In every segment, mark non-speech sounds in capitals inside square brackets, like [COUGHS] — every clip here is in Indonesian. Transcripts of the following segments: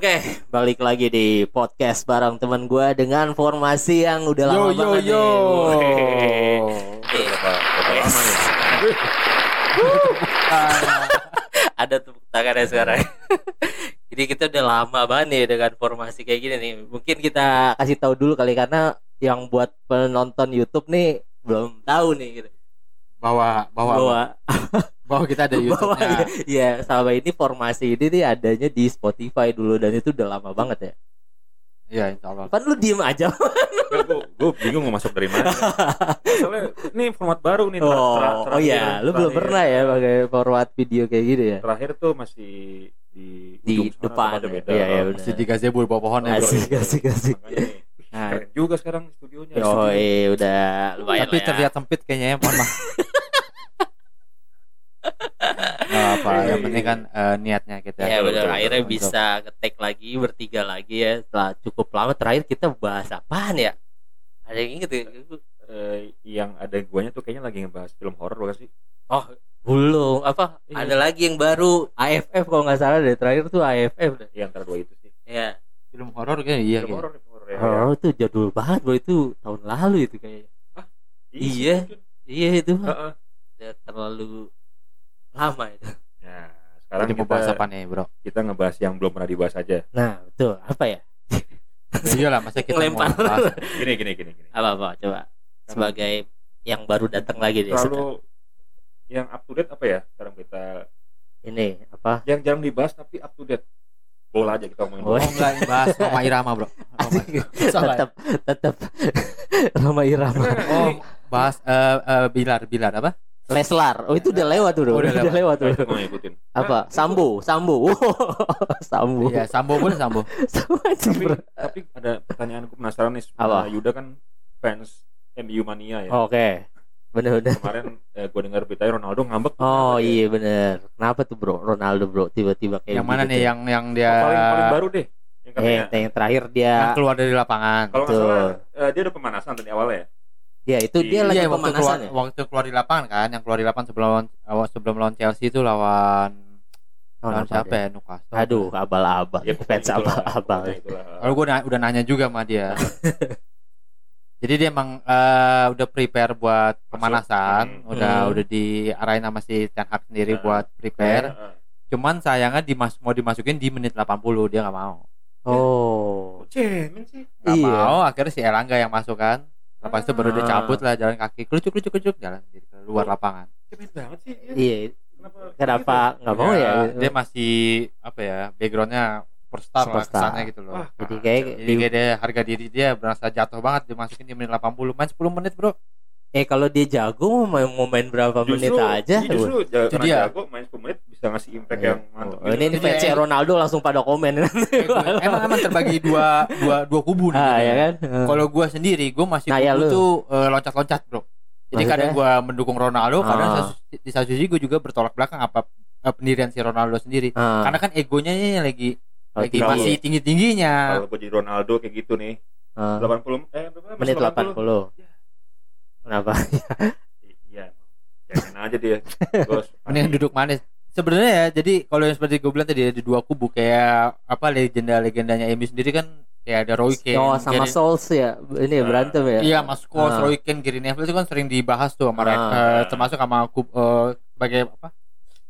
Oke, balik lagi di podcast bareng teman gue dengan formasi yang udah Yo lama yo banget yo. nih. Lama nih? Ada tepuk tangannya sekarang. Jadi kita udah lama banget nih dengan formasi kayak gini nih. Mungkin kita kasih tahu dulu kali karena yang buat penonton YouTube nih belum tahu nih gitu. Bahwa bahwa Bahwa bahwa kita ada bahwa YouTube-nya. ya sama ini formasi ini nih adanya di Spotify dulu dan itu udah lama banget ya. Iya, insya Allah. Kan lu diem aja. gue bingung mau masuk dari mana. Soalnya ini format baru nih. ter- ter- Oh, oh ya, lu belum pernah ya pakai format video kayak gitu ya? Terakhir tuh masih di Di sana depan ya. beda. Iya, iya, Oh. Masih di gazebo bawah pohon ya. Asik, asik, asik. Makanya nih, Nah, juga sekarang studionya. oh iya, udah lumayan Tapi ya. terlihat sempit kayaknya ya, mohon maaf. [LAUGHS] Nggak apa, yang penting kan eh, niatnya kita. Ya benar, betul, akhirnya betul. bisa ketek lagi bertiga lagi ya setelah cukup lama terakhir kita bahas apaan ya? Ada yang inget ya? Eh, yang ada guanya tuh kayaknya lagi ngebahas film horor bukan sih? Oh belum apa? Iya. Ada lagi yang baru AFF kalau nggak salah dari terakhir tuh AFF deh. Iya antara dua itu sih. Ya. Film horor kayaknya iya. film horor, horor ya. Oh itu jadul banget bro itu tahun lalu itu kayaknya. Iya. Iya itu Heeh. udah terlalu lama itu. Nah, sekarang Jadi mau kita, bahas apa nih, Bro? kita ngebahas yang belum pernah dibahas aja. Nah betul apa ya? [LAUGHS] Iya lah, masa kita mau Lempar. bahas. Gini gini gini gini. Apa apa coba sebagai yang baru datang lagi di Terlalu yang up to date apa ya? Sekarang kita ini apa? yang jarang dibahas tapi up to date. Bola aja kita ngomongin Oh, Oh, bola. enggak ini bahas Roma Irama, Bro. Roma. Salah. tetap tetap [LAUGHS] Rama Irama Oh, bahas eh, eh, bilar bilar apa? Leslar oh itu udah lewat tuh Oh, udah, udah udah lewat Nah, itu tuh ngikutin. apa Sambo Sambo [LAUGHS] Sambo Iya, Sambo boleh Sambo. Sambo anjing, Tapi tapi ada pertanyaan gue penasaran nih. Apa? Nah, Yuda kan fans MU mania ya. oke bener bener Kemarin eh, gue dengar beritanya Ronaldo ngambek. oh dia? iya bener kenapa tuh bro Ronaldo bro tiba-tiba kayak Yang mana gitu nih yang yang dia Oh, paling paling baru deh. Yang eh katanya yang terakhir dia yang keluar dari lapangan. kalau nggak salah eh, dia udah pemanasan tadi awalnya ya. Ya itu dia Iya, lagi Iya, waktu keluar, pemanasan ya waktu keluar di lapangan kan, yang keluar di lapangan sebelum lawan- awal sebelum lawan Chelsea itu lawan Oh, lawan apa siapa dia? ya? Newcastle. aduh abal-abal Ya, fans abal-abal. Kalau gue udah nanya juga sama dia. [LAUGHS] Jadi dia emang eh, udah prepare buat pemanasan, Hmm. udah Hmm. udah diarahin sama si Ten Hag sendiri Nah. buat prepare. Heeh. Cuman sayangnya dimas mau dimasukin di menit 80 dia nggak mau. oh cemen sih. Nggak Iya. mau, akhirnya si Elangga yang masuk kan. Lepas itu baru dia Ah. cabut lah jalan kaki, kelucuk kelucuk kelucuk jalan di luar lapangan. Cemen banget sih. dia. iya Kenapa? kenapa nggak mau ya, Dia masih apa ya? Backgroundnya superstar, lah Superstar. kesannya gitu loh. Wah, jadi kayak Jadi kayak dia harga diri dia berasa jatuh banget dimasukin di menit 80 main 10 menit bro Eh kalau dia jago mau main, berapa menit aja. iya, justru karena dia. jago main 10 menit bisa ngasih impact Iya. yang mantap. Oh, ini ini fans ya- Ronaldo langsung pada komen. emang emang terbagi dua dua dua kubu nih ah gitu ya ya. kan? kalau gua sendiri gua masih Nah, ya kubu lu. tuh eh, loncat-loncat bro jadi Maksudnya? kadang gua mendukung Ronaldo kadang Ah. satu- di satu sisi gua juga bertolak belakang apa eh, pendirian si Ronaldo sendiri Ah, karena kan egonya ini lagi kalau lagi tinggi. masih tinggi tingginya Kalau gue jadi Ronaldo kayak gitu nih, Ah, 80 eh berapa? menit 80. 80. Kenapa? Iya. Jangan aja dia. [LAUGHS] Bos. mending duduk manis sebenarnya ya jadi kalau yang seperti gue bilang tadi ada dua kubu kayak apa legenda legendanya MU sendiri kan kayak ada Roy Keane Oh, sama Gary- Souls ya. Ini ya, Ah. berantem ya. Iya, Mas Scholes, Ah. Roy Keane, Gary Neville itu kan sering dibahas tuh sama Ah. eh, termasuk sama kub, eh, sebagai apa?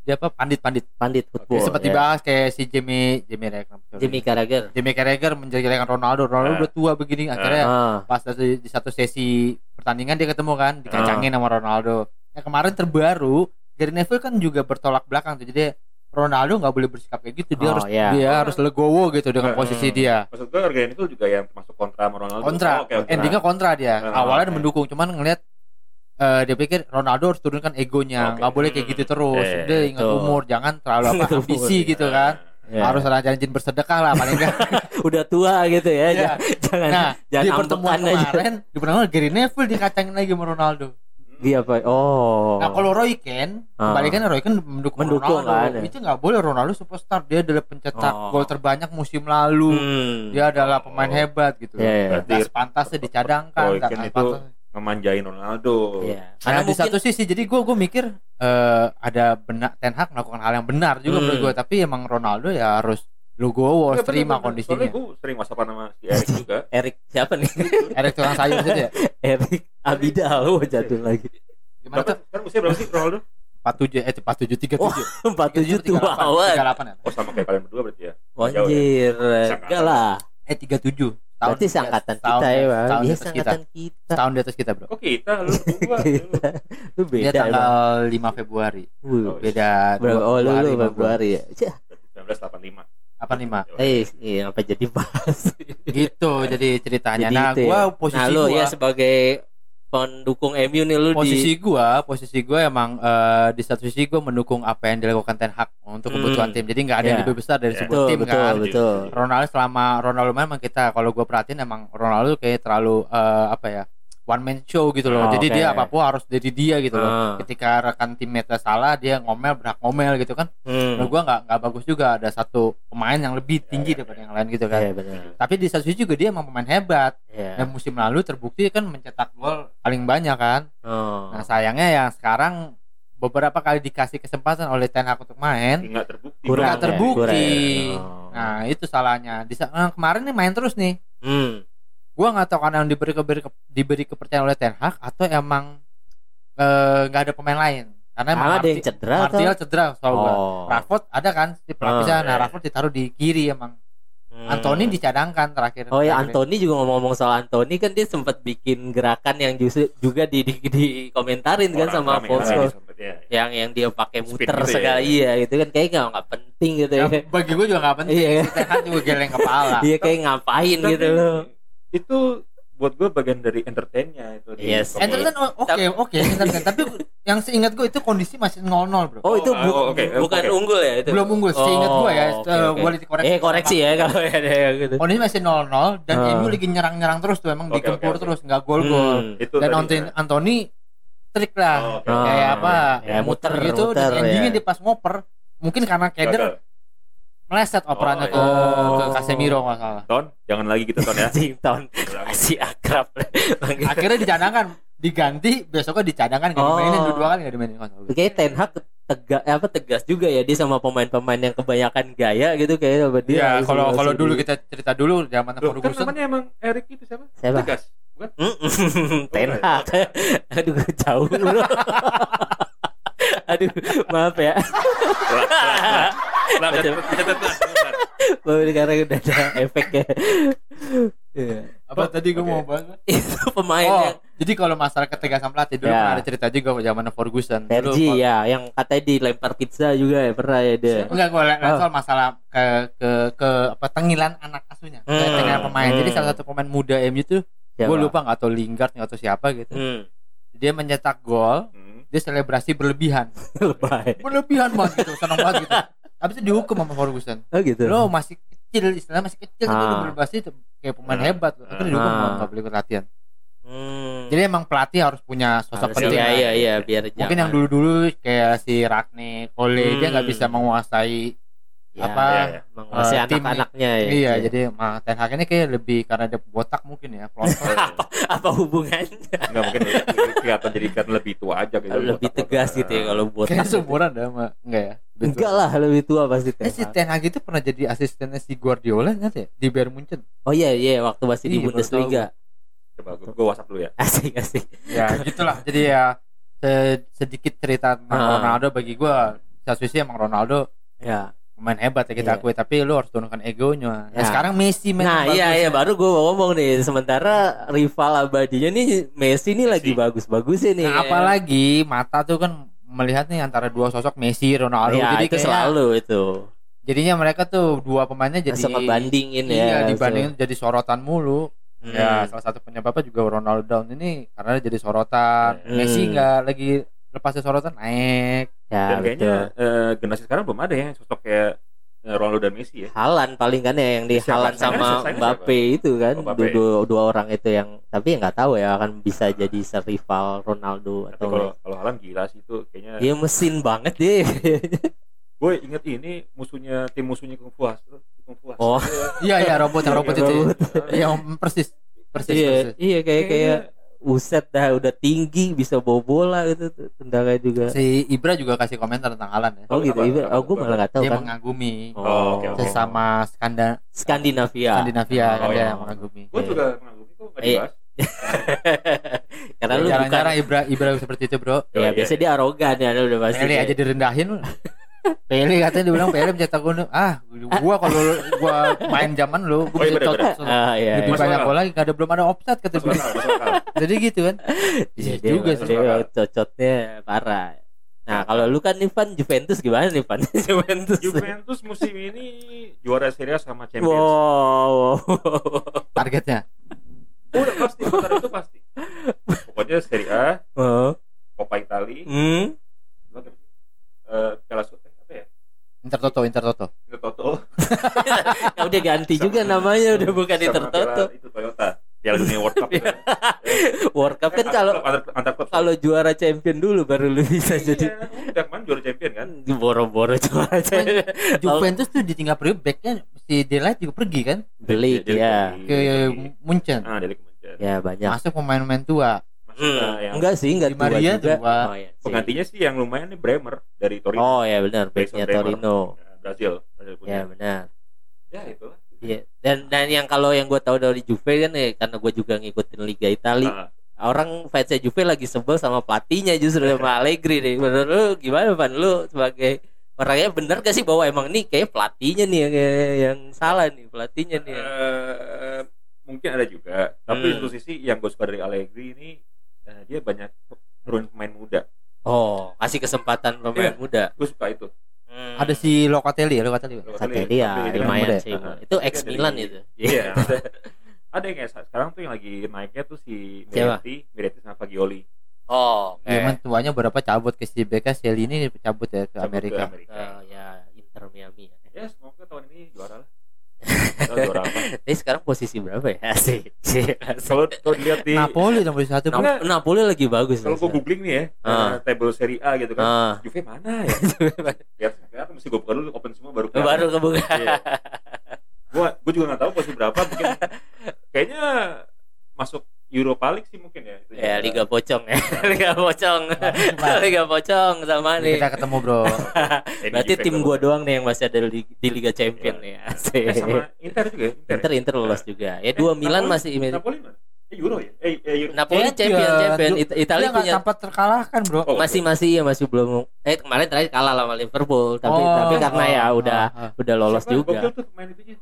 Dia apa? Pandit-pandit. Pandit football. sempat ya. dibahas kayak si Jamie Carragher. sorry. Jimmy Carragher. Jamie Carragher menjelekan Ronaldo. Ronaldo Ah. udah tua begini akhirnya Ah, pas di, di satu sesi pertandingan dia ketemu kan dikacangin sama Ronaldo. Nah, kemarin terbaru Gary Neville kan juga bertolak belakang tuh. Jadi Ronaldo nggak boleh bersikap kayak gitu. Dia Oh, harus iya. dia harus legowo gitu dengan Hmm. posisi dia. Maksud gue Argen itu juga yang masuk kontra sama Ronaldo. kontra Oh, oke, oke. endingnya kontra dia Nah, awalnya oke. mendukung cuman ngelihat eh, dia pikir Ronaldo harus turunkan egonya nggak boleh kayak gitu terus Eh, dia ingat betul. umur jangan terlalu apa [LAUGHS] ambisi Nah, gitu kan ya. harus rajin bersedekah lah paling enggak [LAUGHS] udah tua gitu ya. Iya. Jangan nah jangan di pertemuan ambekan aja. kemarin di pertemuan Gary Neville dikacangin lagi sama Ronaldo Dia apa? Oh. nah kalau Roy Keane Ah. kebalikannya Roy Keane mendukung, Mendukung Ronaldo kan, ya. itu nggak boleh Ronaldo superstar dia adalah pencetak Oh. gol terbanyak musim lalu Hmm. dia adalah pemain Oh. hebat gitu Iya, iya. nggak Berarti sepantasnya dicadangkan Roy nggak Keane itu memanjain Ronaldo. Iya. Karena Karena di mungkin satu sisi jadi gue gue mikir eh, ada benar Ten Hag melakukan hal yang benar juga Hmm. menurut gue tapi emang Ronaldo ya harus Logowo Enggak, terima bener-bener. kondisinya. Soalnya gue sering whatsappan sama si Erik juga. [LAUGHS] Erik siapa nih? [LAUGHS] Erik tukang sayur itu ya? [LAUGHS] Erik Abidal oh, jadul lagi. Gimana Berapa, tuh kan usia berapa sih? Ronaldo? 47 eh 47 37 Wah, 47 tua awan 38 ya. Oh sama kayak kalian berdua berarti ya. Anjir Enggak lah. Eh 37 tahun Berarti seangkatan tahun- kita ya Bang. tahun di Iya atas kita. seangkatan kita. Tahun di atas kita bro. Kok kita? Lu berdua? Lu. Dia beda emang tanggal 5 Februari. Oh, beda? Oh lu gua. Februari ya Cih, Berarti 1985. Apa nih mak Eh, iya, apa jadi bahas? gitu jadi ceritanya Jadi nah itu ya. gua posisi nah, lu gua ya sebagai pendukung MU nih lu posisi di gua posisi gua emang eh, di satu sisi gua mendukung apa yang dilakukan Ten Hag untuk Hmm. kebutuhan tim jadi nggak ada yang Ya. lebih besar dari Ya. sebuah betul, tim betul, kan betul. Ronaldo selama Ronaldo main emang kita kalau gue perhatiin emang Ronaldo kayak terlalu eh, apa ya one man show gitu loh Oh, jadi oke. dia apa pun harus dari dia gitu loh Ah. ketika rekan timnya salah dia ngomel berhak ngomel gitu kan Hmm. menurut gue nggak nggak bagus juga ada satu pemain yang lebih tinggi ya, daripada ya. yang lain gitu kan Iya, benar. tapi di satu sisi juga dia emang pemain hebat Iya. dan musim lalu terbukti kan mencetak gol paling banyak kan Oh. nah sayangnya yang sekarang beberapa kali dikasih kesempatan oleh Ten Hag untuk main Nggak terbukti. Kurang nggak ya, terbukti kurang ya. Oh. nah itu salahnya di nah, kemarin nih main terus nih Hmm. Gua nggak tahu karena yang diberi diberi, diberi kepercayaan oleh Ten Hag atau emang eh, nggak ada pemain lain karena emang Ah, ada yang cedera atau? Martial cedera soal Oh. Rashford ada kan di pelapisnya Oh, nah iya. Rashford ditaruh di kiri emang Hmm. Anthony dicadangkan terakhir Oh ya terakhir. Anthony juga ngomong-ngomong soal Anthony kan dia sempat bikin gerakan yang justru juga di di, dikomentarin kan Orang sama rame Scholes. sempet, ya. yang yang dia pakai muter gitu ya. segala iya gitu kan kayak nggak nggak penting gitu ya. Ya, bagi gue juga nggak penting Iya. si Ten Hag juga geleng kepala Iya kayak ngapain gitu loh. Itu buat gue bagian dari entertainnya itu. di Yes. Formula Entertain oh, oke oke entertain. tapi yang seingat gue itu kondisi masih 0-0 bro Oh, itu Oh, bu- oh, oke, bukan oke. unggul ya itu. belum unggul seingat gue ya Oh, oke, eh, oke. gua dikoreksi Eh koreksi ya kalau [LAUGHS] ada yang gitu. kondisi masih 0-0 dan Ah. MU lagi nyerang-nyerang terus tuh emang Oke, digempur oke, oke. terus nggak gol-gol Hmm. Itu dan Anthony, ya. Anthony trik lah Oh. Oh. kayak apa Ya, muter, muter, gitu dan muter, endingnya ya. dia pas ngoper mungkin karena Keder Gagal. Meleset operannya Oh, ke, iya. ke Casemiro nggak salah Ton, jangan lagi gitu Ton ya. [LAUGHS] Anjing tahun masih akrab. [LAUGHS] akhirnya dicadangkan diganti besoknya dicadangkan nggak Oh. dimainin dua kali nggak dimainin nggak salah. Kayak Ten Hag tegas apa tegas juga ya dia sama pemain-pemain yang kebanyakan gaya gitu kayak sama dia. Iya, harus- kalau kalau dulu kita cerita dulu zaman Loh, kan Ferguson namanya emang Erik itu siapa? Siapa? Tegas. Bukan? [LAUGHS] Ten Hag. Aduh jauh lu. Aduh, maaf ya. Baru sekarang udah ada efeknya. Iya. apa tadi gue mau bahas Itu pemain Oh, jadi kalau masalah ketegasan pelatih dulu Ya. pernah ada cerita juga zaman Ferguson. Fergie ya, yang katanya dilempar pizza juga ya pernah ya dia. Enggak gue lihat Oh. soal masalah ke ke ke apa tengilan anak asuhnya, Hmm. tengilan pemain. Jadi Hmm. salah satu pemain muda MU tuh gue lupa nggak tahu Lingard nggak tahu siapa gitu. Hmm. Dia mencetak gol, Hmm. Dia selebrasi berlebihan. [LAUGHS] Lebay. berlebihan banget gitu, senang banget gitu. Habis itu dihukum sama Ferguson. Oh gitu. Lo masih kecil, istilahnya masih kecil tapi Ah. udah berlebihan itu kayak pemain Ah. hebat. Akhirnya dihukum Ah. nggak boleh ikut latihan. Hmm. Jadi emang pelatih harus punya sosok Harus- penting. iya iya iya biar Mungkin jangan- yang dulu-dulu kayak si Ragne, Kole dia nggak Hmm. bisa menguasai Ya, apa, Iya, iya. menguasai eh, tim anak-anaknya ya. iya jadi mah Ten Hag ini kayak lebih karena dia botak mungkin ya [LAUGHS] apa apa hubungannya? Enggak mungkin kelihatan jadi kan lebih tua aja gitu. lebih tegas gitu ya kalau buat kayak seumuran dah sama enggak ya. Enggak lah lebih tua pasti Eh si Ten Hag. Ten Hag itu pernah jadi asistennya si Guardiola nggak ya di Bayern Munchen Oh iya iya waktu masih di Iya, Bundesliga. Coba gue, gue WhatsApp dulu ya. Asik asik. ya gitulah jadi ya se- sedikit cerita tentang Ah. Ronaldo bagi gua satu sisi emang Ronaldo Ya. Pemain hebat ya kita Iya. akui tapi lu harus turunkan egonya nah, Ya. sekarang Messi main Nah iya iya baru gue mau ngomong nih sementara rival abadinya nih Messi nih lagi Messi. bagus-bagusnya nih. Nah, apalagi mata tuh kan melihat nih antara dua sosok Messi Ronaldo ya, jadi itu kayaknya- selalu itu. jadinya mereka tuh dua pemainnya jadi Langsung ngebandingin ya. iya dibandingin jadi sorotan mulu Hmm. ya salah satu penyebabnya juga Ronaldo down ini karena jadi sorotan Hmm. Messi nggak lagi lepasnya sorotan naik Ya, Dan kayaknya eh, generasi sekarang belum ada ya sosok kayak eh, Ronaldo dan Messi ya. Halan paling kan ya yang di Siapa? Halan sama Mbappe itu kan Oh, Mbappe. dua, dua, dua orang itu yang tapi ya nggak tahu ya akan bisa jadi serival Ronaldo Tapi atau kalau kalau Haaland gila sih itu kayaknya. dia mesin banget deh [LAUGHS] Gue inget ini musuhnya tim musuhnya Kung Fu Hustle. Kung Fu Hustle. Oh. iya iya robot yang robot itu ya. Robot. yang persis persis iya persis iya kayak kayak uset dah udah tinggi bisa bawa bola gitu tuh, tendangannya juga Si Ibra juga kasih komentar tentang Alan ya. oh gitu apa- oh gue malah nggak tahu Dia kan mengagumi Oh, oke, oke. sesama Skanda Skandinavia Skandinavia kan Oh, dia iya. yang mengagumi. Gue juga mengagumi kok nggak Iya. dibahas. [LAUGHS] karena lu bukan Jarang-jarang Ibra Ibra seperti itu, Bro. ya iya, biasanya dia arogan ya lu udah pasti Pele aja direndahin lu. [LAUGHS] Pele katanya dibilang Pele mencetak gol. Ah, gua kalau gua main zaman lu, gua Oh, iya, bisa cocok. ah iya Lebih Masuk banyak gol lagi, ada belum ada offside kata dia. Jadi gitu kan. Iya, Iya dia, juga sih. cocotnya parah. Nah, kalau lu kan nih Van Juventus gimana nih Van? [LAUGHS] Juventus. Juventus musim ini juara Serie A sama Champions. Wow. Targetnya. Udah pasti, bentar itu pasti. Pokoknya Serie A. Coppa Italia, Hmm. eh Piala Su- eh, apa ya? Inter Toto, Inter Toto. Itu Toto. [LAUGHS] Ya udah ganti juga namanya udah bukan Sama Inter Toto. Piala Itu Toyota. Piala Dunia World Cup. itu. [LAUGHS] World Cup kan Eh, kalau kalau juara champion dulu baru lu bisa Iya, jadi udah kemarin juara champion kan? boro-boro juara champion. Juventus tuh ditinggal pergi backnya si Delight juga pergi kan dia ya. pergi. ke Munchen. Ah, dari Kementerian. Ya banyak. Masuk pemain-pemain tua. Hmm, yang enggak sih, enggak tua Maria juga. tua. Oh, iya sih. penggantinya sih yang lumayan nih Bremer dari Torino. Oh ya benar, backnya Bremer. Torino. Ya, Brazil. Brazil punya. Ya benar. Ya, itulah. Iya. Dan dan yang kalau yang gue tahu dari Juve kan ya karena gue juga ngikutin Liga Italia. Ah, Orang fansnya Juve lagi sebel sama pelatihnya justru sama [LAUGHS] Allegri nih. Menurut lu gimana Van? Lu sebagai orangnya bener gak sih bahwa emang nih kayak pelatihnya nih yang, yang salah nih pelatihnya nih. eh, mungkin ada juga. Tapi Hmm. di satu sisi yang gue suka dari Allegri ini eh, dia banyak turun pemain muda. Oh, kasih kesempatan pemain Iya. muda. Gue suka itu. Hmm. Ada si Locatelli ya, Locatelli. Ya ini kan lumayan muda. sih. Ah, itu ex Milan itu. Iya. [LAUGHS] ada, ada yang kayak sekarang tuh yang lagi naiknya tuh si? Miretti, Miretti sama Fagioli. Oh, oke. Dia tuanya berapa cabut ke si BK Shelly ini cabut ya ke Cabut Amerika. Eh, ya Inter Miami ya. Ya semoga tahun ini juara lah. Juara apa? [LAUGHS] Ini sekarang posisi berapa ya? [LAUGHS] Asik. Kalau kalau dilihat di Napoli nomor satu Nap-. Napoli lagi bagus. kalau gue googling nih ya, eh, table Serie A gitu kan. Ah. Juve mana ya? [LAUGHS] Lihat, lihat mesti gue buka dulu open semua baru baru kebuka. Iya. Gua gua juga nggak tahu posisi berapa mungkin kayaknya masuk Europa League sih mungkin ya. Itu ya juga. Liga Pocong ya. Liga [LAUGHS] Pocong. Liga Pocong [LAUGHS] sama Ini nih. kita ketemu bro. [LAUGHS] Berarti tim gua- doang nih yang masih ada di, di Liga Champion nih. Eh, Asik. sama Inter juga ya? Inter. Inter Inter lolos juga. Ya dua Eh, Milan Napoli- masih Napoli mana? Eh Euro ya? Eh, eh Euro. Napoli Champion. champion It- Italia punya sempat terkalahkan bro. Oh, masih masih ya masih belum eh kemarin terakhir kalah sama Liverpool tapi Oh, tapi karena ya oh, udah oh, oh. udah lolos Siapa? juga. Tuh.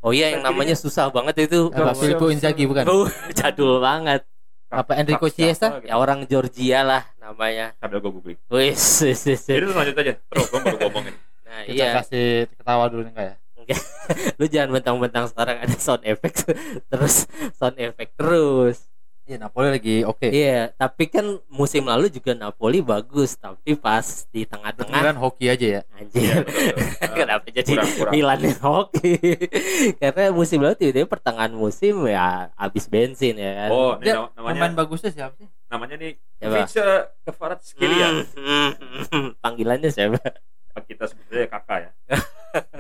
Oh iya yang namanya susah banget itu. Apa, Filippo Inzaghi bukan? Jadul banget. Apa Enrico Chiesa? gitu. Ya orang Georgia lah namanya. Sambil gue googling. Wis, wis, wis. Jadi lu lanjut aja. Terus gue baru ngomongin. Nah, Kita iya. kasih ketawa dulu enggak ya? [LAUGHS] Lu jangan mentang-mentang sekarang ada sound effect [LAUGHS] terus sound effect terus. Iya Napoli lagi oke. Iya, tapi kan musim lalu juga Napoli bagus, tapi pas di tengah-tengah Kemudian hoki aja ya. Iya, anjir. [LAUGHS] betul. Kenapa jadi Kurang, kurang. Milan yang hoki? [LAUGHS] Karena musim lalu tiba-tiba pertengahan musim ya habis bensin ya kan. Oh, ini nama- namanya Pemain bagusnya siapa sih? namanya nih Siapa? Vice Kefarat Skilian. Hmm, hmm, Panggilannya siapa? Kita sebutnya kakak ya.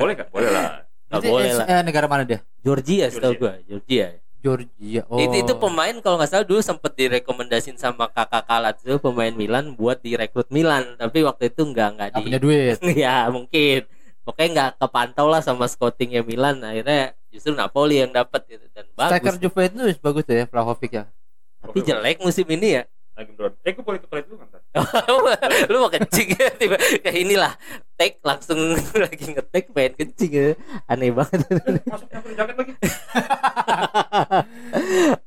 Boleh nggak? Boleh lah. Itu, boleh eh, lah. eh, negara mana dia? Georgia setahu Georgia. gua, Georgia. Georgia. Oh. Itu itu pemain kalau nggak salah dulu sempet direkomendasin sama kakak Lazio pemain Milan buat direkrut Milan, tapi waktu itu nggak nggak di punya duit. [LAUGHS] ya mungkin pokoknya nggak kepantau lah sama scoutingnya Milan akhirnya justru Napoli yang dapat gitu dan Striker bagus Juventus bagus ya Vlahovic ya. tapi jelek musim ini ya Lagi bro. Eh, gue boleh ke toilet dulu kan? [LAUGHS] lu mau kencing ya tiba kayak inilah take langsung [LAUGHS] lagi ngetek pengen kencing ya aneh banget Masuk nyamper jaket lagi. [LAUGHS]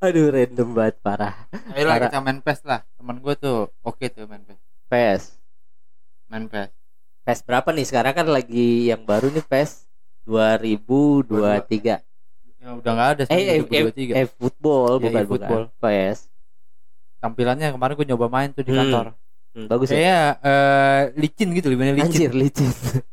aduh random banget parah Ayolah Parah. kita main PES lah. Teman gue tuh oke tuh main PES. PES Main PES. PES berapa nih sekarang kan lagi yang baru nih PES 2023 Ya udah nggak ada eh eh, eh, 2023. eh football Ya, bukan e-football. bukan PES Tampilannya kemarin gue nyoba main tuh di Hmm. kantor. hmm, bagus ya Kayaknya eh, licin gitu lebih licin. anjir licin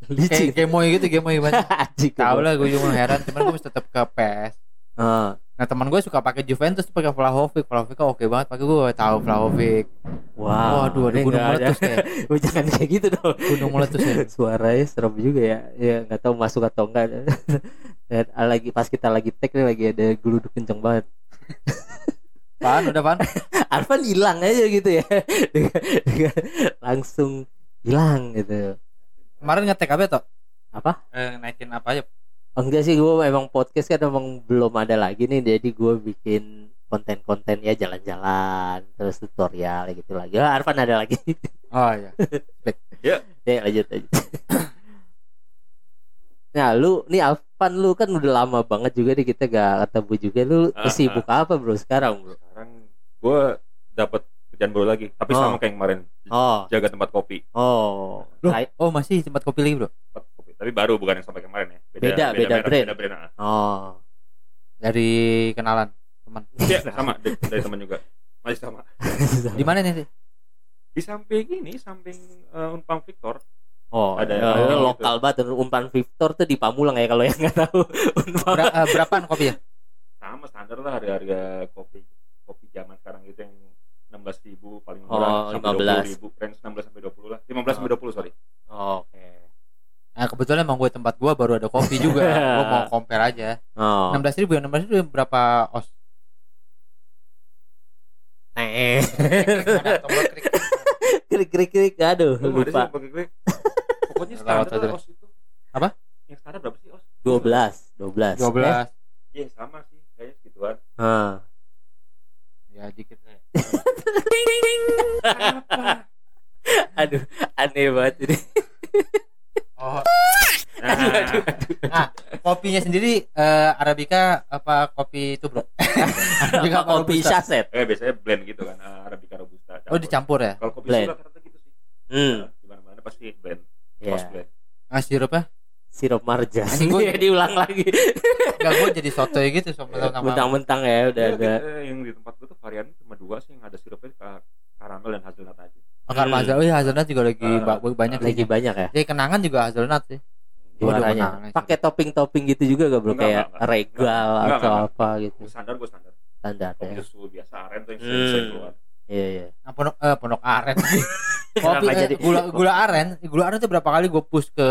licin Kayak Game Boy gitu Game Boy banget. Tahu lah gue cuma heran cuman gue tetap ke PES. Ah. Nah teman gue suka pakai Juventus tuh pakai Vlahovic. Vlahovic kan oke banget pakai gue tahu Vlahovic. Wow, Waduh ada gunung ada. meletus kayak [LAUGHS] Oh, jangan kayak gitu dong. gunung meletus ya. [LAUGHS] Suaranya serem juga ya. Ya nggak tahu masuk atau enggak. [LAUGHS] Dan lagi pas kita lagi tag nih lagi ada geluduk kenceng banget. Pan udah pan. [LAUGHS] Arfan hilang aja gitu ya langsung hilang gitu Kemarin ngetek apa toh? Apa? Eh, naikin apa aja? enggak sih gue emang podcast kan emang belum ada lagi nih jadi gue bikin konten-konten ya jalan-jalan terus tutorial gitu lagi oh, Arfan ada lagi [LAUGHS] Oh iya. [LAUGHS] ya lanjut lanjut [COUGHS] nah lu nih Arfan lu kan udah lama banget juga nih kita gak ketemu juga lu Ah, sibuk apa bro sekarang bro sekarang gue dapat kerjaan baru lagi tapi Oh. sama kayak kemarin oh jaga tempat kopi oh Loh, oh masih tempat kopi lagi, Bro. tempat kopi tapi baru bukan yang sampai kemarin ya Beda, beda brand. beda brand ah. oh Dari kenalan teman. Iya, sama dari, dari teman juga masih sama [LAUGHS] Di mana nih? sih? di samping ini samping uh, Unpam Victor Oh, Ada- ada ada gitu. lokal banget umpan Victor tuh di Pamulang ya kalau yang nggak tahu. Ber- berapaan kopi ya? sama standar lah harga-harga kopi zaman sekarang itu yang 16.000 ribu paling Oh, murah sampai 15. 20 ribu range 16 sampai 20 lah 15 sampai 20 sorry Oke. Nah, kebetulan emang gue tempat gua baru ada kopi juga. [LAUGHS] gue mau compare aja. Oh. 16 ribu ya, 16 ribu berapa os? Eh. [LAUGHS] Krik krik krik aduh lupa. pokoknya standar os itu Apa? yang standar berapa sih os 12, 12. 12. iya sama sih kayak segituan Ah. Ya dikit. [LAUGHS] Aduh, aneh banget ini. Oh, [LAUGHS] nah, nah, kopinya sendiri eh, arabica apa kopi itu, Bro? [LAUGHS] arabica Apa kopi robusta. saset? eh biasanya blend gitu kan uh, arabica robusta Oh, dicampur ya? kalau kopi Blend. rata gitu sih Hmm. di mana mana pasti blend. Os blend Ah, sirupnya? Sirup marjan. Anjing, gua- [LAUGHS] Iya, diulang [LAUGHS] lagi. Enggak, gue jadi sotoy gitu sama sama Mentang-mentang ya udah Ya, ada. kita- yang di tempat gue tuh variannya cuma dua sih yang ada sirupnya ka- karamel dan hazelnut aja Akar Hmm. mazhab, oh iya hazelnut juga lagi ba- banyak Lagi banyak ya. Jadi kenangan juga hazelnut sih. Juaranya. Pakai topping-topping gitu juga gak bro Enggak, kayak enggak, regal Enggak, atau enggak, apa gitu. standar gue standar Standar ya. susu biasa aren tuh yang Hmm. sering, sering keluar Iya, iya. Nah, pondok eh, pondok aren. [LAUGHS] kopi eh, jadi gula gula aren, gula aren tuh berapa kali gue push ke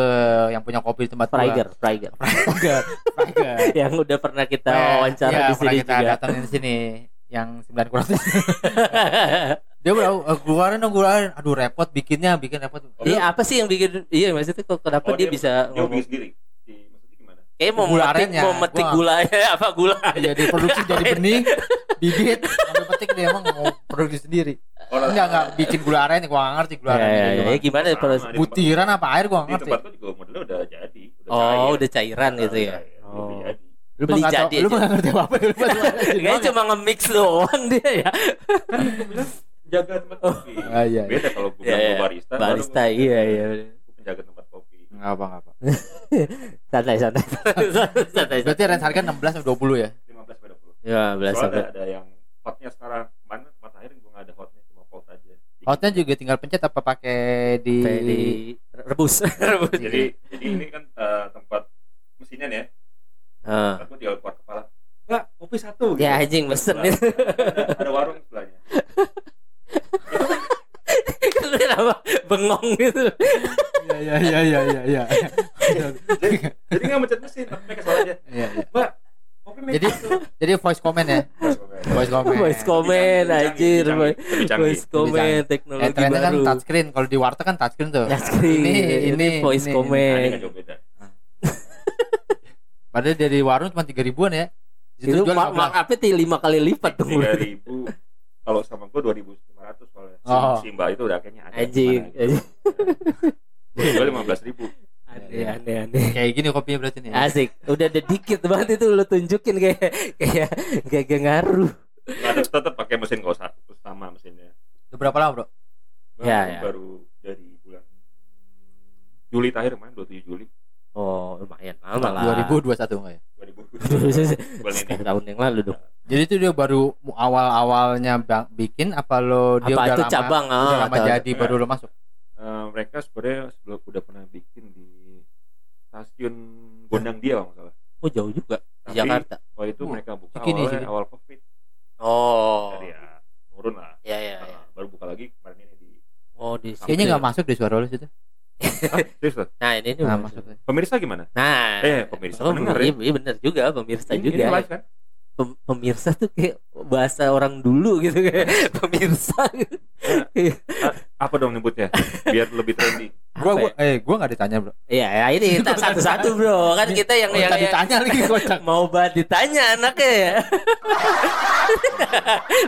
yang punya kopi di tempat gua. Prager, Prager. Prager. Prager. [LAUGHS] yang udah pernah kita Eh, wawancara iya, di sini kita juga. datangin di sini yang 9 kurang [LAUGHS] dia bilang "Eh, gula aren dong gula aren aduh repot bikinnya bikin repot Iya apa sih yang bikin iya maksudnya kok kenapa Oh, dia, dia- bisa dia ngomong bikin sendiri di maksudnya gimana kayak mau Gula memetik arennya, mau metik gua- gulanya [LAUGHS] apa gula jadi produksi jadi benih bibit sampai petik dia emang mau produksi sendiri Orang- enggak enggak bikin gula aren gua nggak ngerti gula ya, aren ya, itu ya, gimana. gimana Sama, di butiran apa air gua nggak di ngerti tempat gue juga modelnya udah jadi udah oh cair. udah cairan gitu ya Udah cair, oh udah jadi. lu beli jadi lu aja. mah nggak ngerti apa lu [LAUGHS] Kayaknya cuma nge-mix doang dia ya kan gue bilang jaga tempat kopi Ah, iya, iya. beda kalau gue Iya, bilang iya. barista barista iya iya penjaga tempat kopi nggak apa nggak apa. [LAUGHS] Santai santai. [LAUGHS] Santai berarti range harga 16 sampai 20 ya? 15 sampai 20 ya belas soalnya sampai ada, ada yang hotnya sekarang kemarin tempat akhir gue nggak ada hotnya cuma cold aja. Hotnya juga tinggal pencet apa pakai di, di rebus. [LAUGHS] Rebus. Jadi jadi ini kan eh, tempat mesinnya nih ya. Ah. aku tinggal keluar kepala. Enggak, kopi satu. Ya anjing mesen ada, ada warung sebelahnya. Kenapa bengong gitu iya iya iya iya iya jadi jadi nggak mencet mesin tapi mereka soal aja iya iya. mbak Jadi- jadi voice comment ya? Voice comment. Voice comment. Anjir voice comment eh, teknologi trennya kan baru. touchscreen. Kalau di warteg kan touchscreen tuh. Touchscreen ini ini, ini voice comment. [LAUGHS] padahal dari warung cuma tiga ribuan ya. Itu jual mak 15. markupnya ti- lima kali lipat dong tiga ribu. Kalau sama gue dua ribu lima ratus soalnya. Si, Oh. si mbak itu udah kayaknya ada anjing. [LAUGHS] gue lima belas ribu. Aneh aneh aneh. Kayak gini kopinya berarti nih. Asik. Udah ada dikit banget itu lu tunjukin kayak kayak kayak gak ngaruh. Ada tetap pakai mesin kau satu sama mesinnya. Udah berapa lama bro? Ya, Baru- ya. baru dari bulan Juli terakhir kemarin 27 Juli. Oh lumayan lama lah. 2021 enggak ya? 2000 bulan ini. Setengah tahun yang lalu dong. Jadi itu dia baru awal awalnya bikin apa lo dia apa udah itu lama cabang? udah ah, lama jadi baru lo masuk Eh, mereka sebenarnya sebelum udah pernah bikin di stasiun Gondang dia kalau salah. Oh jauh juga. Di Tapi Jakarta? waktu itu Oh, mereka buka segini, awalnya segini. awal covid. Oh. Jadi ya turun lah. Ya ya, ya. Nah, baru buka lagi kemarin ini di oh di kayaknya nggak masuk di suara lo situ ah, nah ini nih nah masuk. pemirsa gimana? Nah. Eh, pemirsa oh, pendengar iya, ya? iya benar juga pemirsa ini, juga. ini live kan pemirsa tuh kayak bahasa orang dulu gitu kayak [LAUGHS] pemirsa gitu. Apa dong nyebutnya? Biar lebih trendy. Gua, gua ya? eh gua nggak ditanya bro Iya, ya ini [LAUGHS] tak satu-satu bro. Kan kita yang Oh, yang, tadi yang- ditanya lagi [LAUGHS] kocak mau banget ditanya anaknya ya.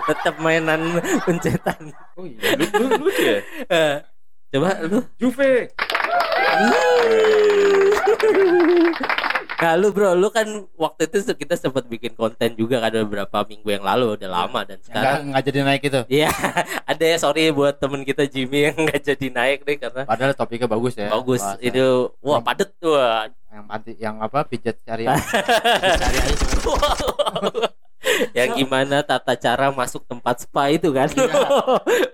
Tetap mainan pencetan. Oh iya, lu, lu, lucu ya? Eh, Coba lu. Juve. Nah lu bro, lu kan waktu itu kita sempat bikin konten juga kan beberapa minggu yang lalu, udah lama dan sekarang nggak jadi naik itu Iya, [LAUGHS] ada ya sorry buat temen kita Jimmy yang [LAUGHS] nggak jadi naik deh karena padahal topiknya bagus ya bagus bahasa. itu wah padet tuh. yang panti yang apa pijat syariah [LAUGHS] Pijat syariah itu. ya gimana tata cara masuk tempat spa itu kan? Iya.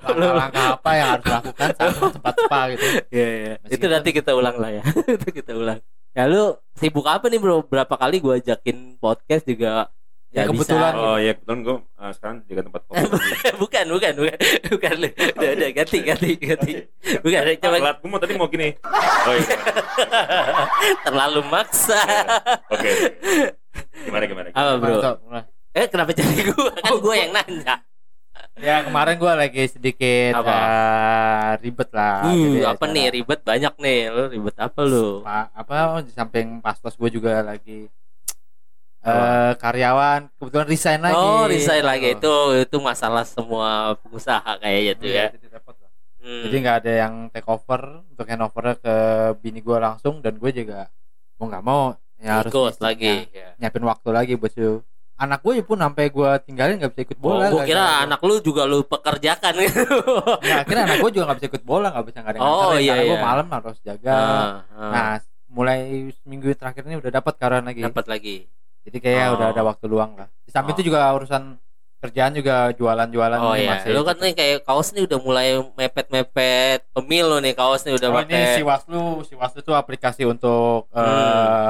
langkah-langkah apa yang harus dilakukan saat tempat spa gitu Iya, iya. Itu nanti kita ulang lah ya. itu kita ulang. Ya lu sibuk apa nih bro? Berapa kali gua ajakin podcast juga Ya, kebetulan. bisa. Oh iya, kebetulan gue uh, sekarang jaga tempat [LAUGHS] kopi. bukan, bukan, bukan, bukan. lu. Udah, udah, ganti, ganti, ganti. Bukan, coba Telat, gue mau tadi mau gini. Oh iya. [LAUGHS] terlalu maksa. Oke. Gimana gimana? Apa bro? Eh kenapa jadi gua? Kan gua yang nanya. Ya kemarin gua lagi sedikit Apa? eh, ribet lah Uh, Jadi apa acara- nih ribet banyak nih. Lu ribet apa lu? Pa- apa di samping pastos gue juga lagi eh karyawan kebetulan resign lagi Oh, resign lagi Oh. itu itu masalah semua pengusaha kayaknya tuh ya. Iya, lah. Hmm. jadi nggak ada yang take over untuk handover ke bini gue langsung dan gue juga mau nggak mau ya harus ikut ngisi- lagi. ya, Ya. nyiapin waktu lagi buat su anak gue pun sampai gue tinggalin nggak bisa ikut Oh, bola gua gara-gara kira gua. anak lu juga lu pekerjakan gitu. ya akhirnya anak gue juga nggak bisa ikut bola nggak bisa nggak ada yang Oh, iya, karena gue iya. malam harus jaga Ah, ah. nah mulai seminggu terakhir ini udah dapat karyawan lagi dapat lagi. jadi kayak Oh. udah ada waktu luang lah di samping Oh. itu juga urusan kerjaan juga jualan-jualan Oh ini iya, masih lu kan nih kayak kaos nih udah mulai mepet-mepet pemilu nih kaos nih udah Oh, ini pakai. si Waslu, si Waslu itu aplikasi untuk Hmm. eh,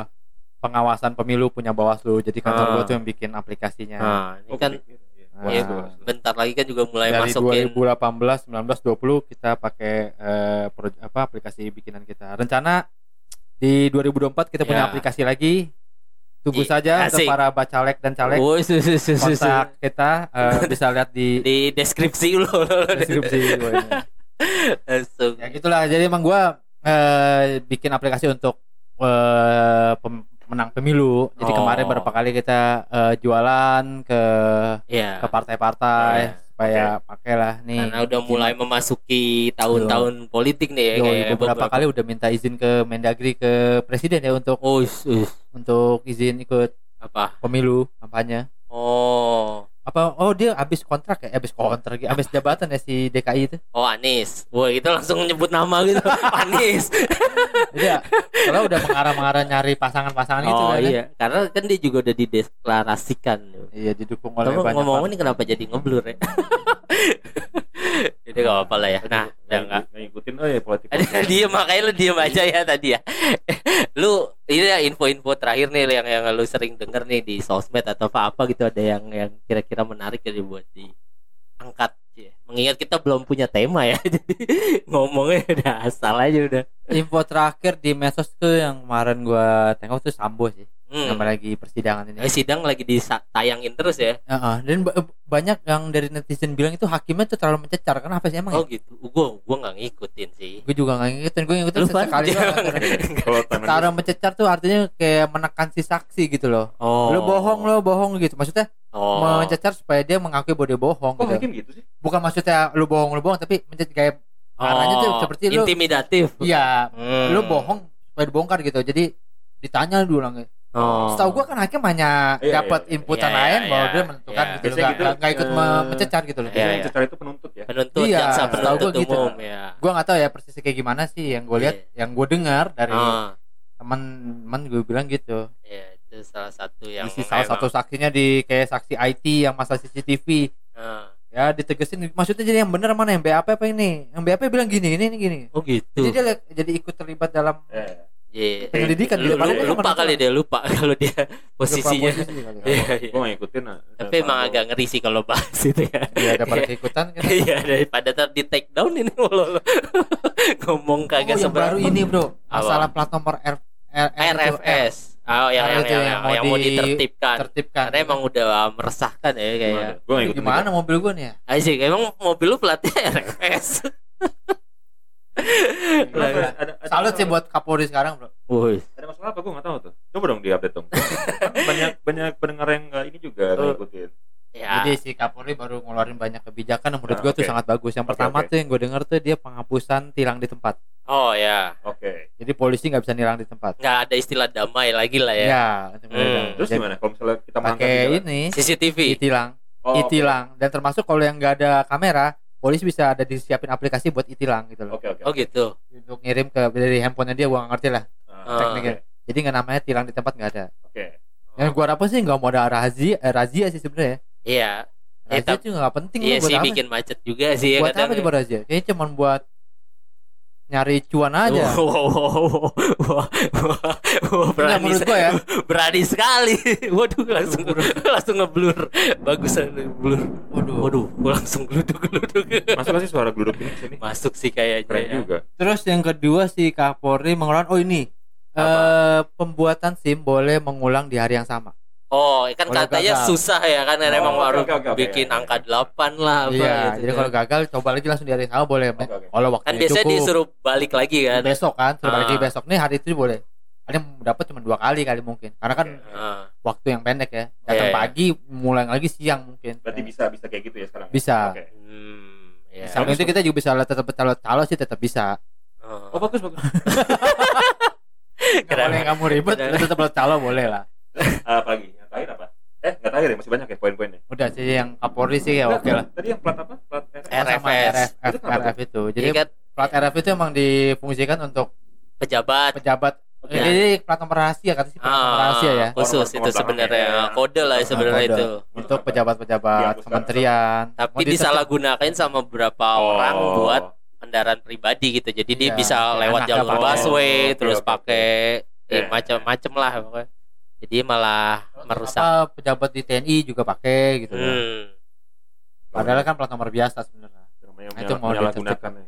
pengawasan pemilu punya Bawaslu. Jadi kantor Ah. gua tuh yang bikin aplikasinya. Nah, ini kan iya, iya. Nah, ya, Waduh. bentar lagi kan juga mulai dari masukin 2018, 19, 20 kita pakai eh, pro- apa aplikasi bikinan kita. Rencana di 2024 kita punya Ya. aplikasi lagi. Tunggu Ih, saja untuk para bacalek dan caleg. Oh, su, su, su, su, su. Kontak kita eh, [LAUGHS] bisa lihat di di deskripsi lu deskripsi. [LAUGHS] Langsung. ya gitulah jadi emang gua eh, bikin aplikasi untuk eh, pem- menang pemilu jadi Oh. kemarin beberapa kali kita eh, jualan ke Ya. ke partai-partai Ya. supaya pakailah nih Karena udah mulai memasuki tahun-tahun politik nih ya Yo, kayak beberapa kali udah minta izin ke Mendagri ke presiden ya untuk Oh, is- is. untuk izin ikut apa? pemilu kampanye Oh. Apa oh dia habis kontrak ya habis kontrak ya habis jabatan ya si DKI itu Oh, Anis. Wah, itu langsung nyebut nama gitu. [LAUGHS] Anis. jadi ya, kalau udah mengarah-mengarah nyari pasangan-pasangan gitu oh kan ya. iya, karena kan dia juga udah dideklarasikan. iya didukung oleh Tapi banyak ngomong-ngomong ini kenapa jadi ngeblur ya? [LAUGHS] Itu gak apa-apa lah ya. Nah, udah enggak. Nggak ngikutin oh ya politik. [LAUGHS] Diem makanya lu diem aja ya tadi ya. lu ini ya info-info terakhir nih yang yang lu sering denger nih di sosmed atau apa apa gitu ada yang yang kira-kira menarik jadi buat diangkat ya. Mengingat kita belum punya tema ya. [LAUGHS] Jadi ngomongnya udah asal aja udah. info terakhir di medsos tuh yang kemarin gua tengok tuh Sambo sih Hmm. lagi persidangan ini Eh, sidang lagi ditayangin terus ya. Heeh, dan ba- banyak yang dari netizen bilang itu hakimnya tuh terlalu mencecar kenapa sih emang Oh ya? gitu. Gua gua nggak ngikutin sih. gue juga nggak ngikutin gue ngikutin Lu, sekali. [LAUGHS] Kalau Cara mencecar tuh artinya kayak menekan si saksi gitu loh. Oh. Lo bohong lo bohong gitu. Maksudnya Oh. mencecar supaya dia mengakui bahwa dia bohong Kok gitu. hakim gitu sih? Bukan maksudnya lu bohong lu bohong tapi mencecar kayak Caranya tuh seperti lu- intimidatif. iya Hmm. lu bohong supaya dibongkar gitu. Jadi ditanya dulu ulang. Oh. Setahu gua kan hakim hanya Iya, dapat iya. inputan Iya, lain iya, bahwa iya. dia menentukan Iya. gitu gitu, nggak ikut eh, me- mencecar gitu loh. Iya, iya. yang cecar itu penuntut ya. penuntut Iya, jaksa setahu penuntut gua gitu. umum ya. Gua nggak tahu ya persisnya kayak gimana sih yang gue lihat, yang gue dengar dari Ah, teman-teman gue bilang gitu. ya itu salah satu yang Isi salah memang- satu saksinya di kayak saksi IT yang masa CCTV Ah. ya ditegesin maksudnya jadi yang bener mana yang BAP apa ini yang BAP bilang gini ini ini gini Oh gitu. jadi dia jadi ikut terlibat dalam Eh, Iya. penyelidikan Lu- lu- lupa kali dia lupa [LAUGHS] kalau dia posisinya. lupa posisi kali [LAUGHS] ya. Iya, iya. Gue nggak ngikutin. nah, Tapi emang gua. agak ngeri sih kalau bahas itu ya. [LAUGHS] Iya, daripada keikutan kan Iya daripada ntar di take down ini lo ngomong oh, kagak yang seberapa. baru ini bro masalah plat nomor R, RFS. Oh, yang yang, yang, yang yang, mau yang mau di- ditertibkan. tertibkan Karena emang udah meresahkan ya kayak. Gua gimana mobil gue nih ya Asik, emang mobil lu platnya RFS. [LAUGHS] Kenapa? Ada- ada salut sih buat Kapolri sekarang bro Woi. Ada masalah apa? Gue nggak tahu tuh. Coba dong diupdate dong. Kan [LAUGHS] banyak banyak pendengar yang nggak ini juga Oh. ngikutin. Ya. Jadi si Kapolri baru ngeluarin banyak kebijakan yang menurut Ah, gue tuh oke. sangat bagus. Yang Oke, pertama oke. tuh yang gue denger tuh dia penghapusan tilang di tempat. Oh ya. Oke. Jadi polisi nggak bisa nilang di tempat. Nggak ada istilah damai lagi lah ya. Ya, Hmm. Terus Jadi gimana? Kalau misalnya kita pakai ini CCTV. itilang, Oh, itilang. Dan termasuk kalau yang nggak ada kamera, polisi bisa ada disiapin aplikasi buat itilang gitu loh. Oke oke. Oh gitu. Untuk ngirim ke dari handphonenya dia, gua nggak ngerti lah Ah, tekniknya. Jadi nggak namanya tilang di tempat nggak ada. Oke. Yang gua harapin sih nggak mau ada razia, eh, razia sih sebenarnya. Iya. Eh, Razia itu nggak penting Iya buat sih apa? bikin macet juga sih ya buat apa coba razia? Kayaknya cuma buat nyari cuan aja. Wow, wow, wow, wow, wow, wow, Enggak, berani, menurut gua ya. [LAUGHS] berani sekali. [LAUGHS] Waduh, langsung langsung ngeblur. Bagusan blur. Waduh. Waduh, langsung geluduk geluduk. Masuk sih suara geluduk ini sini? Masuk sih kayaknya. Keren ya. juga. Terus yang kedua si Kapolri mengeluarkan oh ini eh pembuatan SIM boleh mengulang di hari yang sama. Oh, kan Kalau katanya gagal. susah ya kan Oh, emang oke, oke, oke, bikin oke. angka 8 lah apa iya, gitu jadi kan. kalau gagal coba lagi langsung di hari yang sama boleh. Oke, oke. Kalau waktunya kan biasanya cukup. disuruh balik lagi kan. besok kan, suruh balik Ah. lagi besok nih hari itu boleh. Ada yang dapat cuma dua kali kali mungkin. Karena kan Ah, waktu yang pendek ya. Datang Iya, iya. pagi, mulai lagi siang mungkin. Berarti Ya. bisa bisa kayak gitu ya sekarang. Bisa. Oke. hmm, ya. Samping itu kita juga bisa tetap calo calo sih tetap bisa. Oh. Oh bagus bagus. [LAUGHS] Keren. boleh kamu ribet, tetap calo boleh lah. [LAUGHS] Ah, apa lagi? Yang terakhir apa? Eh nggak terakhir ya masih banyak ya poin-poinnya. Udah sih yang Kapolri sih ya oke lah. Tadi yang plat apa? Plat RF. Sama RFS. RF, Itu RF itu. Jadi kan plat RF itu emang difungsikan untuk pejabat pejabat Oke. jadi plat nomor rahasia kata sih plat nomor ah, rahasia ya khusus Nomor- itu sebenarnya belakangnya. kode lah Ah, sebenarnya kode. itu. untuk pejabat-pejabat kementerian Tapi disalahgunakan sama beberapa Oh. orang buat kendaraan pribadi gitu. Jadi dia Iya, bisa lewat anak jalur busway terus pakai eh, Iya, macam-macam lah pokoknya. Jadi malah merusak. apa pejabat di TNI juga pakai gitu loh. Hmm. padahal kan plat nomor biasa sebenarnya Nah, itu mau menyalahgunakan ya.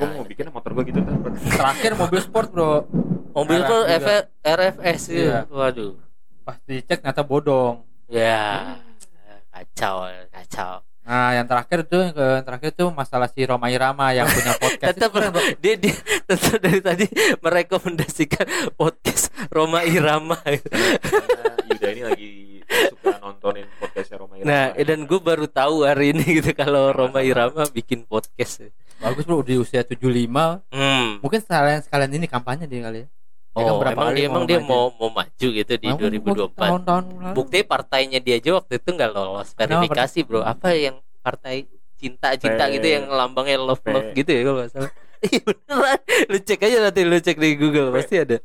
Gue mau bikin motor gue gitu kan. terakhir mobil sport bro mobil tuh RFS. Iya. Waduh. pas dicek ternyata bodong Ya. Kacau, kacau. Nah yang terakhir tuh yang terakhir tuh masalah si Roma Irama yang [LAUGHS] punya podcast Tetap Itu keren, bro. [LAUGHS] dia, dia tetap dari tadi merekomendasikan podcast Roma Irama. Karena Yuda ini lagi suka nontonin podcastnya Roma Irama. Nah, dan gue baru tahu hari ini gitu kalau Roma Irama bikin podcast. bagus bro di usia 75 Hmm. mungkin sekalian sekalian ini kampanye dia kali ya Dia kan Oh, berapa emang kali dia emang dia maju. mau mau maju gitu di Emang 2024. tahun-tahun lalu. Bukti partainya dia aja waktu itu nggak lolos verifikasi, Bro. Apa yang partai cinta-cinta gitu yang lambangnya love love gitu ya kalau nggak salah. [LAUGHS] Iya beneran. Lu cek aja nanti lu cek di Google pasti ada.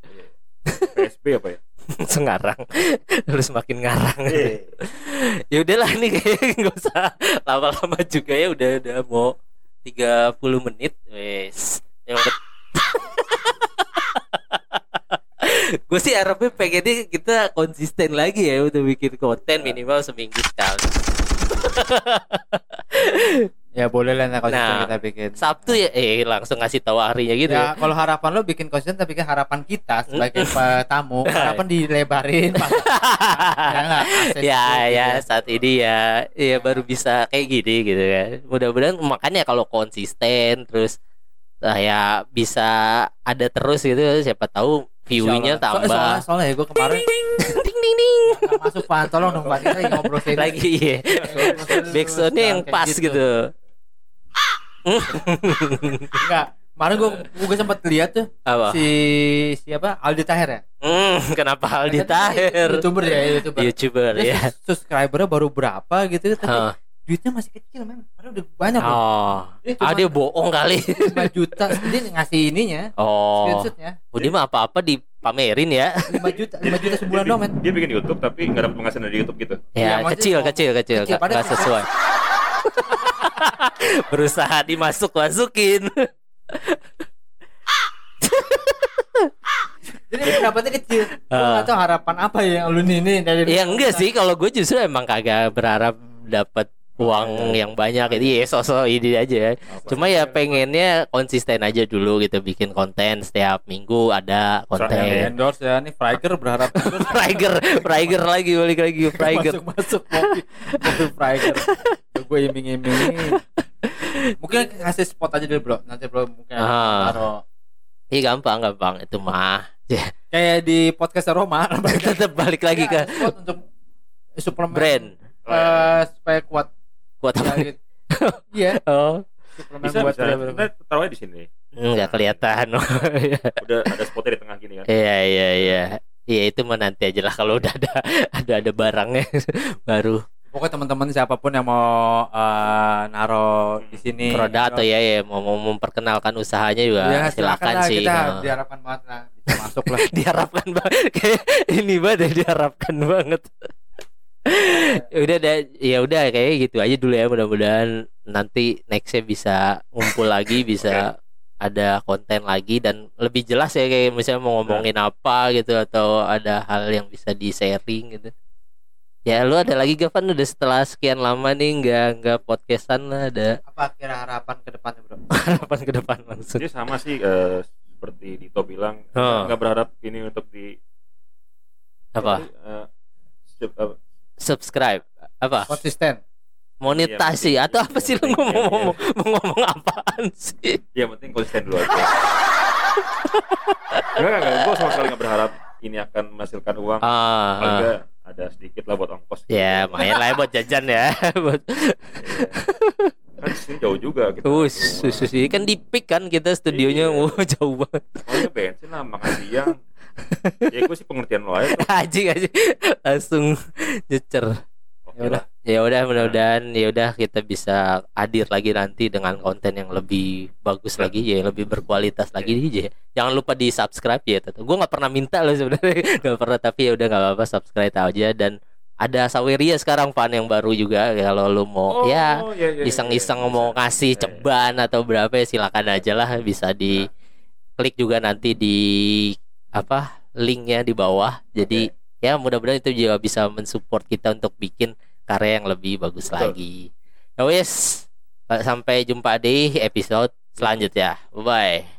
PSB apa ya? [LAUGHS] Sengarang. Terus makin ngarang. Eh, [LAUGHS] ya udahlah nih kayaknya nggak usah lama-lama juga ya udah udah mau 30 menit wes yang gue sih harapnya pengennya kita konsisten lagi ya untuk bikin konten minimal seminggu sekali. [LAUGHS] Ya boleh lah nah, kalau Nah, kita bikin. Sabtu ya eh langsung ngasih tahu harinya gitu Ya ya, kalau harapan lo bikin konsisten tapi kan harapan kita sebagai tamu [LAUGHS] harapan dilebarin. [LAUGHS] Ya ya itu ya gitu. saat ini ya ya baru bisa kayak gini gitu kan mudah-mudahan makanya kalau konsisten terus ah, ya bisa ada terus gitu siapa tahu view-nya tambah. soalnya, soalnya ya gue kemarin ding ding ding [LAUGHS] nggak masuk pan tolong dong pak. Kita ngobrol lagi ya backsoundnya yang pas gitu, enggak kemarin gue gue sempat lihat tuh apa? si siapa? Aldi Taher ya? Hmm, kenapa Aldi Tahir youtuber ya youtuber. Youtuber ya subscribernya baru berapa gitu tapi Hah. Duitnya masih kecil men. Padahal udah banyak loh. Oh. Dia ah dia bohong kali. 5 juta. Dia ngasih ininya oh. screenshotnya. Oh, dia mah apa-apa dipamerin ya. 5 juta 5 juta sebulan dong men. dia bikin YouTube tapi nggak dapat penghasilan dari YouTube gitu. Ya, Iya, maksudnya kecil, kecil, kecil, kecil, nggak sesuai. [LAUGHS] Berusaha dimasuk masukin. jadi pendapatnya kecil. Gue Ah. nggak tahu harapan apa ya yang lu nih dari ya enggak sih, kalau gue justru emang kagak berharap dapat uang iya. yang banyak ini ya sosok ini aja ya. Cuma ya pengennya konsisten aja dulu gitu bikin konten setiap minggu ada konten. endorse ya nih Fraiger berharap [LAUGHS] Fraiger, Fraiger lagi balik lagi Fraiger. [LAUGHS] masuk masuk Fraiger gue iming-iming mungkin kasih spot aja dulu bro nanti bro mungkin Ah. taruh Iya gampang gampang itu mah. [LAUGHS] kayak di podcast Roma Tetap balik lagi ke Ya, spot untuk suplemen brand. eh, supaya kuat Kuat apa? Ya, gitu. iya Oh, bisa buat bisa brand. kita taruh aja di sini enggak kelihatan. [LAUGHS] udah ada spotnya di tengah gini kan Iya iya iya. Iya itu mah nanti aja lah kalau udah ada [LAUGHS] ada ada barangnya [LAUGHS] baru pokoknya teman-teman siapa pun yang mau eh, naro di sini produk atau ya ya mau, mau memperkenalkan usahanya juga ya, silakan lah, sih. kita no. diharapkan banget lah bisa masuk lah diharapkan banget kayak ini banget ya, diharapkan banget. Ya udah deh, ya udah kayak gitu aja dulu ya mudah-mudahan nanti nextnya bisa ngumpul lagi [LAUGHS] bisa ada konten lagi dan lebih jelas ya kayak misalnya mau ngomongin apa gitu atau ada hal yang bisa di sharing gitu. Ya lu ada lagi Gavan udah setelah sekian lama nih nggak nggak podcastan lah ada. Apa kira harapan ke depannya bro? [LAUGHS] Harapan ke depan langsung. Jadi sama sih eh, seperti Dito bilang Oh. nggak berharap ini untuk di apa? Eh, subscribe apa? Konsisten. Monetasi Iya, atau apa sih lu iya, ngomong iya. ngomong mau ngomong apaan sih? Ya penting konsisten dulu aja. Enggak enggak gue sama sekali nggak berharap ini akan menghasilkan uang. Ah, ah. nggak ada sedikit lah buat ongkos ya lumayan lah ya buat jajan ya. [LAUGHS] Buat Iya. kan sini jauh juga gitu. Us, sus, ini kan di pick kan kita studionya. Iya. wah jauh banget. Pokoknya bensin lah makan siang ya gue sih pengertian lo aja aji [LAUGHS] aji langsung nyecer. Oke Ya udah. ya udah mudah-mudahan ya udah kita bisa hadir lagi nanti dengan konten yang lebih bagus lagi ya lebih berkualitas lagi. Ya jangan lupa di subscribe ya tetap gue nggak pernah minta loh sebenarnya. [LAUGHS] Nggak pernah tapi ya udah nggak apa-apa subscribe aja. Dan ada Saweria sekarang fan yang baru juga. Kalau lu mau ya iya, iya, iseng-iseng iya, mau bisa. ngasih Iya, iya. ceban atau berapa ya silakan aja lah. Bisa di klik juga nanti di apa linknya di bawah. Jadi ya mudah-mudahan itu juga bisa mensupport kita untuk bikin karya yang lebih bagus Betul. lagi. Ya wes sampai jumpa di episode selanjutnya. Bye bye